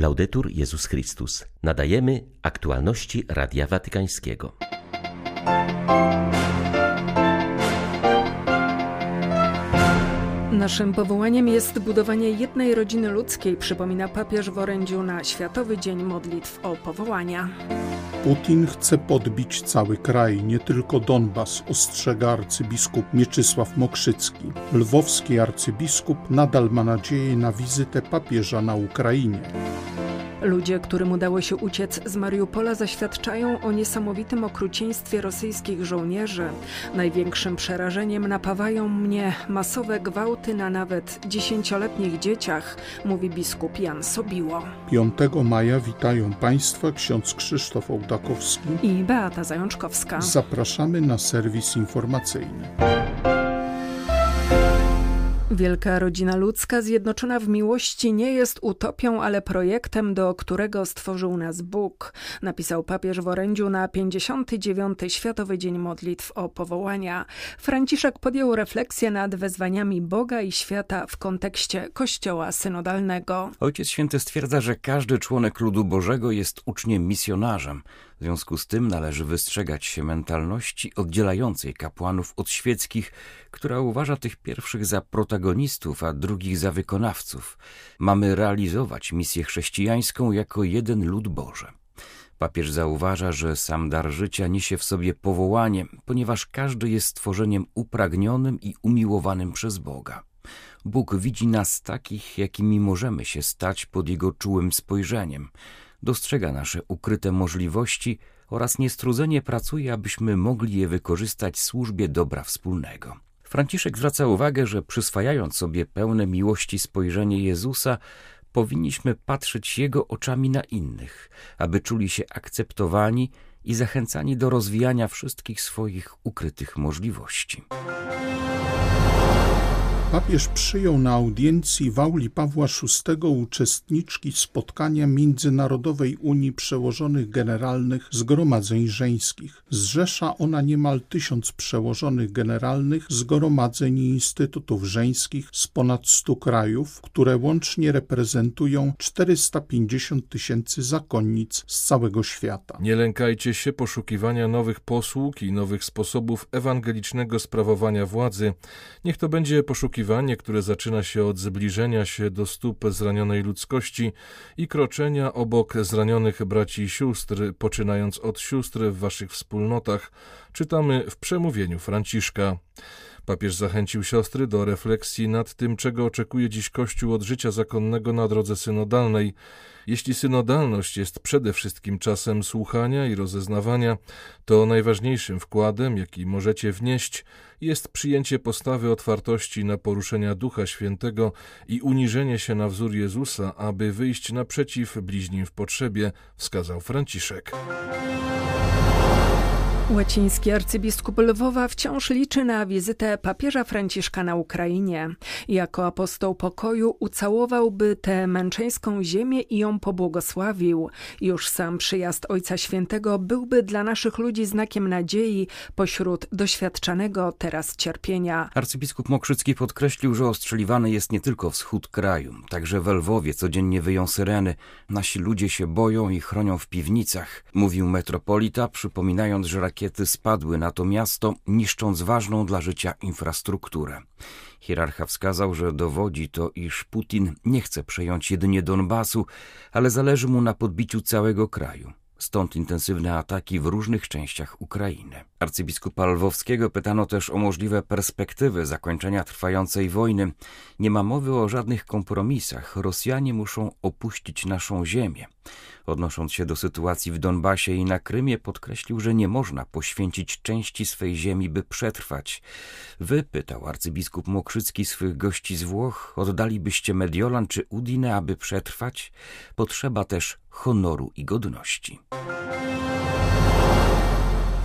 Laudetur Jezus Chrystus. Nadajemy aktualności Radia Watykańskiego. Naszym powołaniem jest budowanie jednej rodziny ludzkiej, przypomina papież w orędziu na Światowy Dzień Modlitw o Powołania. Putin chce podbić cały kraj, nie tylko Donbas, ostrzega arcybiskup Mieczysław Mokrzycki. Lwowski arcybiskup nadal ma nadzieję na wizytę papieża na Ukrainie. Ludzie, którym udało się uciec z Mariupola, zaświadczają o niesamowitym okrucieństwie rosyjskich żołnierzy. Największym przerażeniem napawają mnie masowe gwałty na nawet dziesięcioletnich dzieciach, mówi biskup Jan Sobiło. 5 maja witają Państwa ksiądz Krzysztof Ołdakowski i Beata Zajączkowska. Zapraszamy na serwis informacyjny. Wielka rodzina ludzka zjednoczona w miłości nie jest utopią, ale projektem, do którego stworzył nas Bóg, napisał papież w orędziu na 59. Światowy Dzień Modlitw o Powołania. Franciszek podjął refleksję nad wezwaniami Boga i świata w kontekście Kościoła synodalnego. Ojciec Święty stwierdza, że każdy członek ludu Bożego jest uczniem misjonarzem. W związku z tym należy wystrzegać się mentalności oddzielającej kapłanów od świeckich, która uważa tych pierwszych za protagonistów, a drugich za wykonawców. Mamy realizować misję chrześcijańską jako jeden lud Boży. Papież zauważa, że sam dar życia niesie w sobie powołanie, ponieważ każdy jest stworzeniem upragnionym i umiłowanym przez Boga. Bóg widzi nas takich, jakimi możemy się stać pod Jego czułym spojrzeniem – dostrzega nasze ukryte możliwości oraz niestrudzenie pracuje, abyśmy mogli je wykorzystać w służbie dobra wspólnego. Franciszek zwraca uwagę, że przyswajając sobie pełne miłości spojrzenie Jezusa, powinniśmy patrzeć Jego oczami na innych, aby czuli się akceptowani i zachęcani do rozwijania wszystkich swoich ukrytych możliwości. Papież przyjął na audiencji w auli Pawła VI uczestniczki spotkania Międzynarodowej Unii Przełożonych Generalnych Zgromadzeń Żeńskich. Zrzesza ona niemal tysiąc przełożonych generalnych zgromadzeń i instytutów żeńskich z ponad stu krajów, które łącznie reprezentują 450 tysięcy zakonnic z całego świata. Nie lękajcie się poszukiwania nowych posług i nowych sposobów ewangelicznego sprawowania władzy. Niech to będzie poszukiwanie poszukiwanie, które zaczyna się od zbliżenia się do stóp zranionej ludzkości i kroczenia obok zranionych braci i sióstr, poczynając od sióstr w waszych wspólnotach, czytamy w przemówieniu Franciszka. Papież zachęcił siostry do refleksji nad tym, czego oczekuje dziś Kościół od życia zakonnego na drodze synodalnej. Jeśli synodalność jest przede wszystkim czasem słuchania i rozeznawania, to najważniejszym wkładem, jaki możecie wnieść, jest przyjęcie postawy otwartości na poruszenia Ducha Świętego i uniżenie się na wzór Jezusa, aby wyjść naprzeciw bliźnim w potrzebie, wskazał Franciszek. Łaciński arcybiskup Lwowa wciąż liczy na wizytę papieża Franciszka na Ukrainie. Jako apostoł pokoju ucałowałby tę męczeńską ziemię i ją pobłogosławił. Już sam przyjazd Ojca Świętego byłby dla naszych ludzi znakiem nadziei pośród doświadczanego teraz cierpienia. Arcybiskup Mokrzycki podkreślił, że ostrzeliwany jest nie tylko wschód kraju, także w Lwowie codziennie wyją syreny. Nasi ludzie się boją i chronią w piwnicach, mówił metropolita, przypominając, że rakiety rakiety spadły na to miasto, niszcząc ważną dla życia infrastrukturę. Hierarcha wskazał, że dowodzi to, iż Putin nie chce przejąć jedynie Donbasu, ale zależy mu na podbiciu całego kraju. Stąd intensywne ataki w różnych częściach Ukrainy. Arcybiskupa Lwowskiego pytano też o możliwe perspektywy zakończenia trwającej wojny. Nie ma mowy o żadnych kompromisach. Rosjanie muszą opuścić naszą ziemię. Odnosząc się do sytuacji w Donbasie i na Krymie, podkreślił, że nie można poświęcić części swej ziemi, by przetrwać. Wy, pytał arcybiskup Mokrzycki swych gości z Włoch, oddalibyście Mediolan czy Udine, aby przetrwać? Potrzeba też honoru i godności.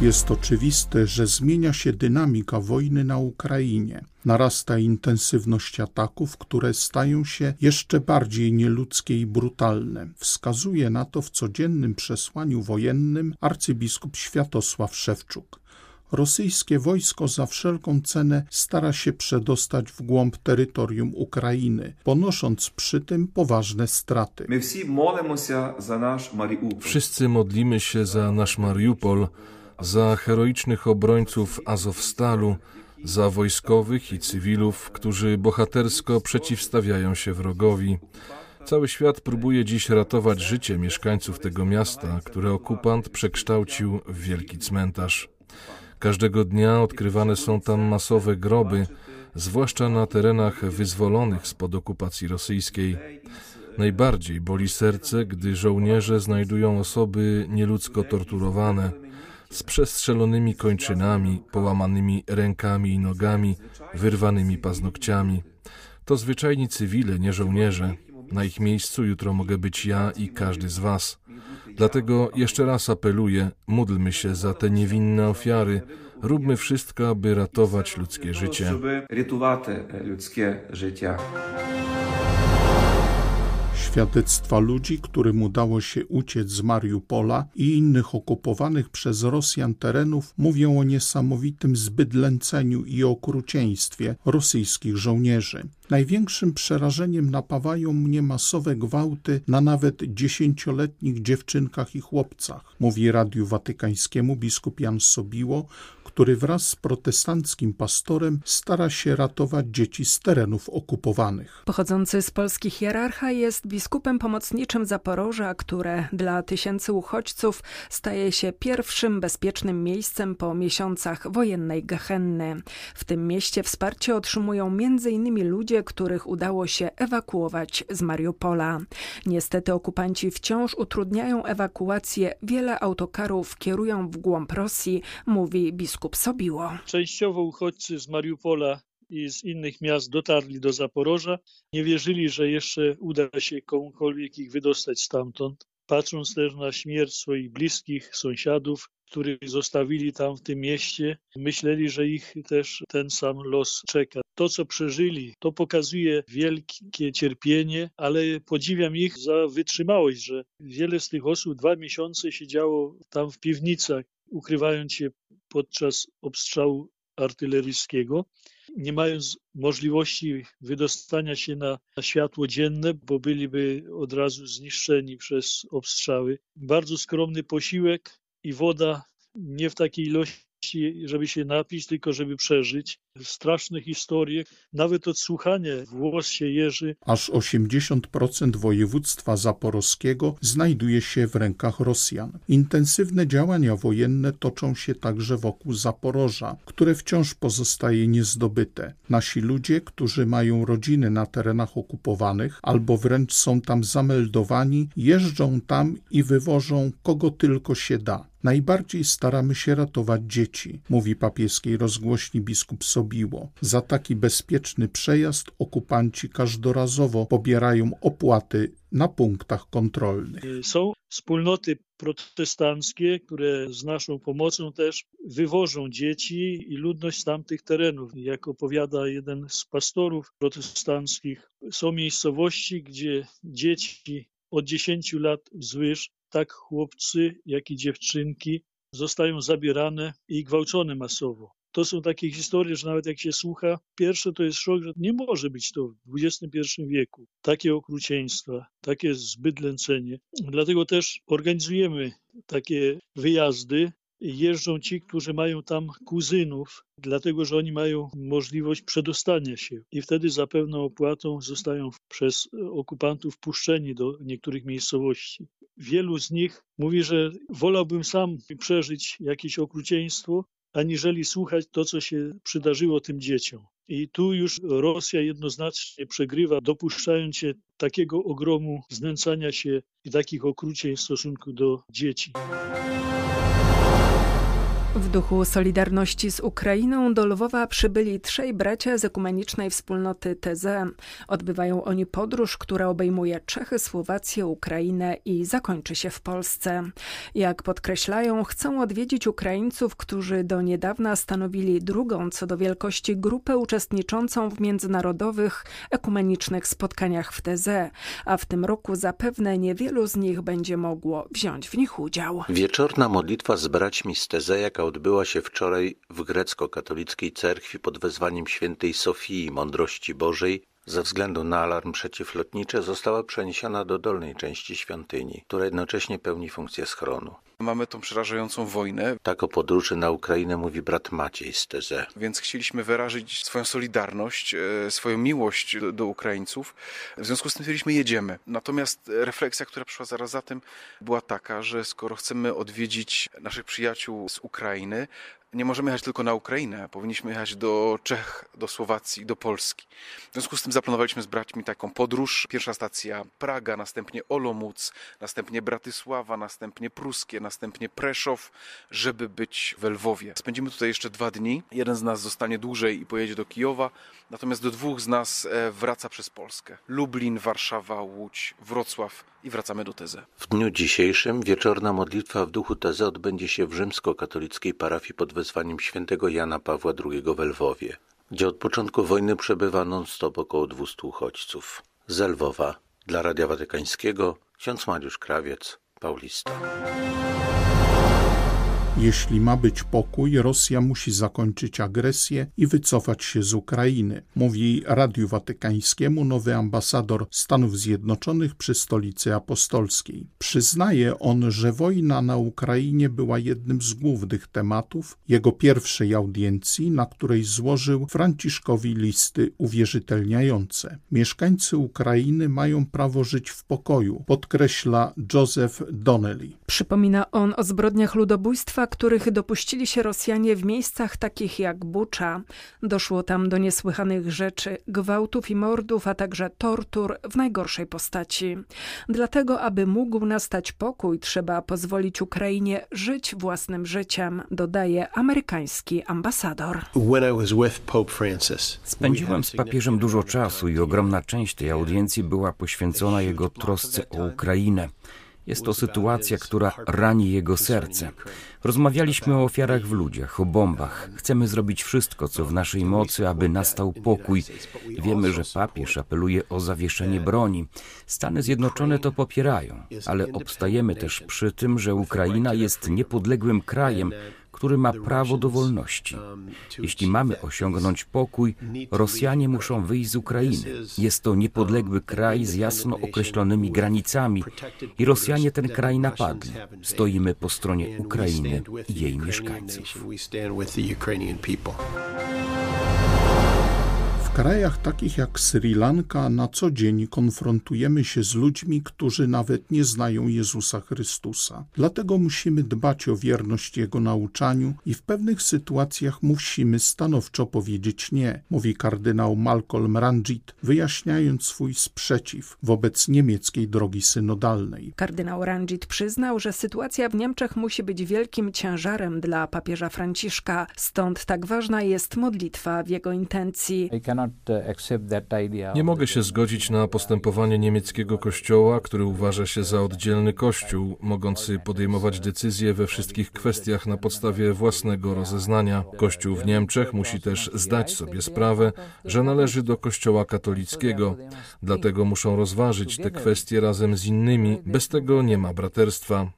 Jest oczywiste, że zmienia się dynamika wojny na Ukrainie. Narasta intensywność ataków, które stają się jeszcze bardziej nieludzkie i brutalne. Wskazuje na to w codziennym przesłaniu wojennym arcybiskup Światosław Szewczuk. rosyjskie wojsko za wszelką cenę stara się przedostać w głąb terytorium Ukrainy, ponosząc przy tym poważne straty. Wszyscy modlimy się za nasz Mariupol, za heroicznych obrońców Azowstalu, za wojskowych i cywilów, którzy bohatersko przeciwstawiają się wrogowi. Cały świat próbuje dziś ratować życie mieszkańców tego miasta, które okupant przekształcił w wielki cmentarz. Każdego dnia odkrywane są tam masowe groby, zwłaszcza na terenach wyzwolonych spod okupacji rosyjskiej. Najbardziej boli serce, gdy żołnierze znajdują osoby nieludzko torturowane, z przestrzelonymi kończynami, połamanymi rękami i nogami, wyrwanymi paznokciami. To zwyczajni cywile, nie żołnierze. Na ich miejscu jutro mogę być ja i każdy z Was. Dlatego jeszcze raz apeluję, módlmy się za te niewinne ofiary, róbmy wszystko, aby ratować ludzkie życie. Świadectwa ludzi, którym udało się uciec z Mariupola i innych okupowanych przez Rosjan terenów, mówią o niesamowitym zbydlęceniu i okrucieństwie rosyjskich żołnierzy. Największym przerażeniem napawają mnie masowe gwałty na nawet dziesięcioletnich dziewczynkach i chłopcach, mówi Radiu Watykańskiemu biskup Jan Sobiło, który wraz z protestanckim pastorem stara się ratować dzieci z terenów okupowanych. Pochodzący z polskich hierarcha jest biskupem pomocniczym Zaporoża, które dla tysięcy uchodźców staje się pierwszym bezpiecznym miejscem po miesiącach wojennej Gehenny. W tym mieście wsparcie otrzymują m.in. ludzie, których udało się ewakuować z Mariupola. Niestety okupanci wciąż utrudniają ewakuację. Wiele autokarów kierują w głąb Rosji, mówi biskup Sobiło. Częściowo uchodźcy z Mariupola i z innych miast dotarli do Zaporoża. Nie wierzyli, że jeszcze uda się komukolwiek ich wydostać stamtąd. Patrząc też na śmierć swoich bliskich, sąsiadów, których zostawili tam w tym mieście, myśleli, że ich też ten sam los czeka. To, co przeżyli, to pokazuje wielkie cierpienie, ale podziwiam ich za wytrzymałość, że wiele z tych osób dwa miesiące siedziało tam w piwnicach, ukrywając się podczas obstrzału artyleryjskiego, nie mając możliwości wydostania się na, na, światło dzienne, bo byliby od razu zniszczeni przez obstrzały. Bardzo skromny posiłek i woda nie w takiej ilości, żeby się napić, tylko żeby przeżyć. Straszne historie, nawet odsłuchanie włos się jeży. Aż 80% województwa zaporowskiego znajduje się w rękach Rosjan. Intensywne działania wojenne toczą się także wokół Zaporoża, które wciąż pozostaje niezdobyte. Nasi ludzie, którzy mają rodziny na terenach okupowanych albo wręcz są tam zameldowani, jeżdżą tam i wywożą kogo tylko się da. Najbardziej staramy się ratować dzieci, mówi papieskiej rozgłośni biskup Sobiło. Za taki bezpieczny przejazd okupanci każdorazowo pobierają opłaty na punktach kontrolnych. Są wspólnoty protestanckie, które z naszą pomocą też wywożą dzieci i ludność z tamtych terenów. Jak opowiada jeden z pastorów protestanckich, są miejscowości, gdzie dzieci od 10 lat wzwyż tak chłopcy, jak i dziewczynki zostają zabierane i gwałcone masowo. To są takie historie, że nawet jak się słucha, pierwsze to jest szok, że nie może być to w XXI wieku. Takie okrucieństwa, takie zbydlęcenie. Dlatego też organizujemy takie wyjazdy jeżdżą ci, którzy mają tam kuzynów, dlatego że oni mają możliwość przedostania się i wtedy za pewną opłatą zostają przez okupantów puszczeni do niektórych miejscowości. Wielu z nich mówi, że wolałbym sam przeżyć jakieś okrucieństwo, aniżeli słuchać to, co się przydarzyło tym dzieciom. I tu już Rosja jednoznacznie przegrywa, dopuszczając się takiego ogromu znęcania się i takich okrucień w stosunku do dzieci. W duchu Solidarności z Ukrainą do Lwowa przybyli trzej bracia z ekumenicznej wspólnoty TZ. Odbywają oni podróż, która obejmuje Czechy, Słowację, Ukrainę i zakończy się w Polsce. Jak podkreślają, chcą odwiedzić Ukraińców, którzy do niedawna stanowili drugą co do wielkości grupę uczestniczącą w międzynarodowych ekumenicznych spotkaniach w TZ, a w tym roku zapewne niewielu z nich będzie mogło wziąć w nich udział. Wieczorna modlitwa z braćmi z TZ, jaka odbyła się wczoraj w grecko-katolickiej cerkwi pod wezwaniem świętej Sofii Mądrości Bożej ze względu na alarm przeciwlotniczy została przeniesiona do dolnej części świątyni, która jednocześnie pełni funkcję schronu. Mamy tą przerażającą wojnę. Tak o podróży na Ukrainę mówi brat Maciej z Teze. Więc chcieliśmy wyrazić swoją solidarność, e, swoją miłość do, do Ukraińców. W związku z tym stwierdziliśmy, jedziemy. Natomiast refleksja, która przyszła zaraz za tym, była taka, że skoro chcemy odwiedzić naszych przyjaciół z Ukrainy, nie możemy jechać tylko na Ukrainę, powinniśmy jechać do Czech, do Słowacji, do Polski. W związku z tym zaplanowaliśmy z braćmi taką podróż. Pierwsza stacja Praga, następnie Olomouc, następnie Bratysława, następnie Pruskie, następnie Preszow, żeby być w Lwowie. Spędzimy tutaj jeszcze dwa dni. Jeden z nas zostanie dłużej i pojedzie do Kijowa, natomiast do dwóch z nas e, wraca przez Polskę. Lublin, Warszawa, Łódź, Wrocław i wracamy do Teze. W dniu dzisiejszym wieczorna modlitwa w duchu Teze odbędzie się w rzymskokatolickiej parafii pod wezwaniem świętego Jana Pawła II w Lwowie, gdzie od początku wojny przebywa non-stop około 200 uchodźców. Z Lwowa dla Radia Watykańskiego ksiądz Mariusz Krawiec, Paulista. Jeśli ma być pokój, Rosja musi zakończyć agresję i wycofać się z Ukrainy, mówi Radiu Watykańskiemu nowy ambasador Stanów Zjednoczonych przy Stolicy Apostolskiej. Przyznaje on, że wojna na Ukrainie była jednym z głównych tematów jego pierwszej audiencji, na której złożył Franciszkowi listy uwierzytelniające. Mieszkańcy Ukrainy mają prawo żyć w pokoju, podkreśla Joseph Donnelly. Przypomina on o zbrodniach ludobójstwa, których dopuścili się Rosjanie w miejscach takich jak Bucza. Doszło tam do niesłychanych rzeczy, gwałtów i mordów, a także tortur w najgorszej postaci. Dlatego, aby mógł nastać pokój, trzeba pozwolić Ukrainie żyć własnym życiem, dodaje amerykański ambasador. Spędziłem z papieżem dużo czasu i ogromna część tej audiencji była poświęcona jego trosce o Ukrainę. Jest to sytuacja, która rani jego serce. Rozmawialiśmy o ofiarach w ludziach, o bombach. Chcemy zrobić wszystko, co w naszej mocy, aby nastał pokój. Wiemy, że papież apeluje o zawieszenie broni. Stany Zjednoczone to popierają, ale obstajemy też przy tym, że Ukraina jest niepodległym krajem, który ma prawo do wolności. Jeśli mamy osiągnąć pokój, Rosjanie muszą wyjść z Ukrainy. Jest to niepodległy kraj z jasno określonymi granicami i Rosjanie ten kraj napadli. Stoimy po stronie Ukrainy i jej mieszkańców. W krajach takich jak Sri Lanka na co dzień konfrontujemy się z ludźmi, którzy nawet nie znają Jezusa Chrystusa. Dlatego musimy dbać o wierność Jego nauczaniu i w pewnych sytuacjach musimy stanowczo powiedzieć nie, mówi kardynał Malcolm Ranjit, wyjaśniając swój sprzeciw wobec niemieckiej drogi synodalnej. Kardynał Ranjit przyznał, że sytuacja w Niemczech musi być wielkim ciężarem dla papieża Franciszka, stąd tak ważna jest modlitwa w jego intencji. Nie mogę się zgodzić na postępowanie niemieckiego kościoła, który uważa się za oddzielny kościół, mogący podejmować decyzje we wszystkich kwestiach na podstawie własnego rozeznania. Kościół w Niemczech musi też zdać sobie sprawę, że należy do kościoła katolickiego. Dlatego muszą rozważyć te kwestie razem z innymi. Bez tego nie ma braterstwa.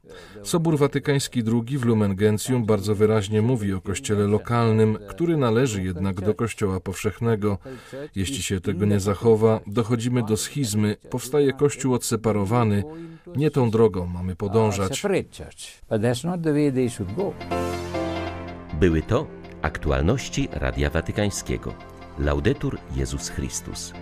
Sobór Watykański II w Lumen Gentium bardzo wyraźnie mówi o kościele lokalnym, który należy jednak do kościoła powszechnego. Jeśli się tego nie zachowa, dochodzimy do schizmy, powstaje Kościół odseparowany. Nie tą drogą mamy podążać. Były to aktualności Radia Watykańskiego. Laudetur Jezus Chrystus.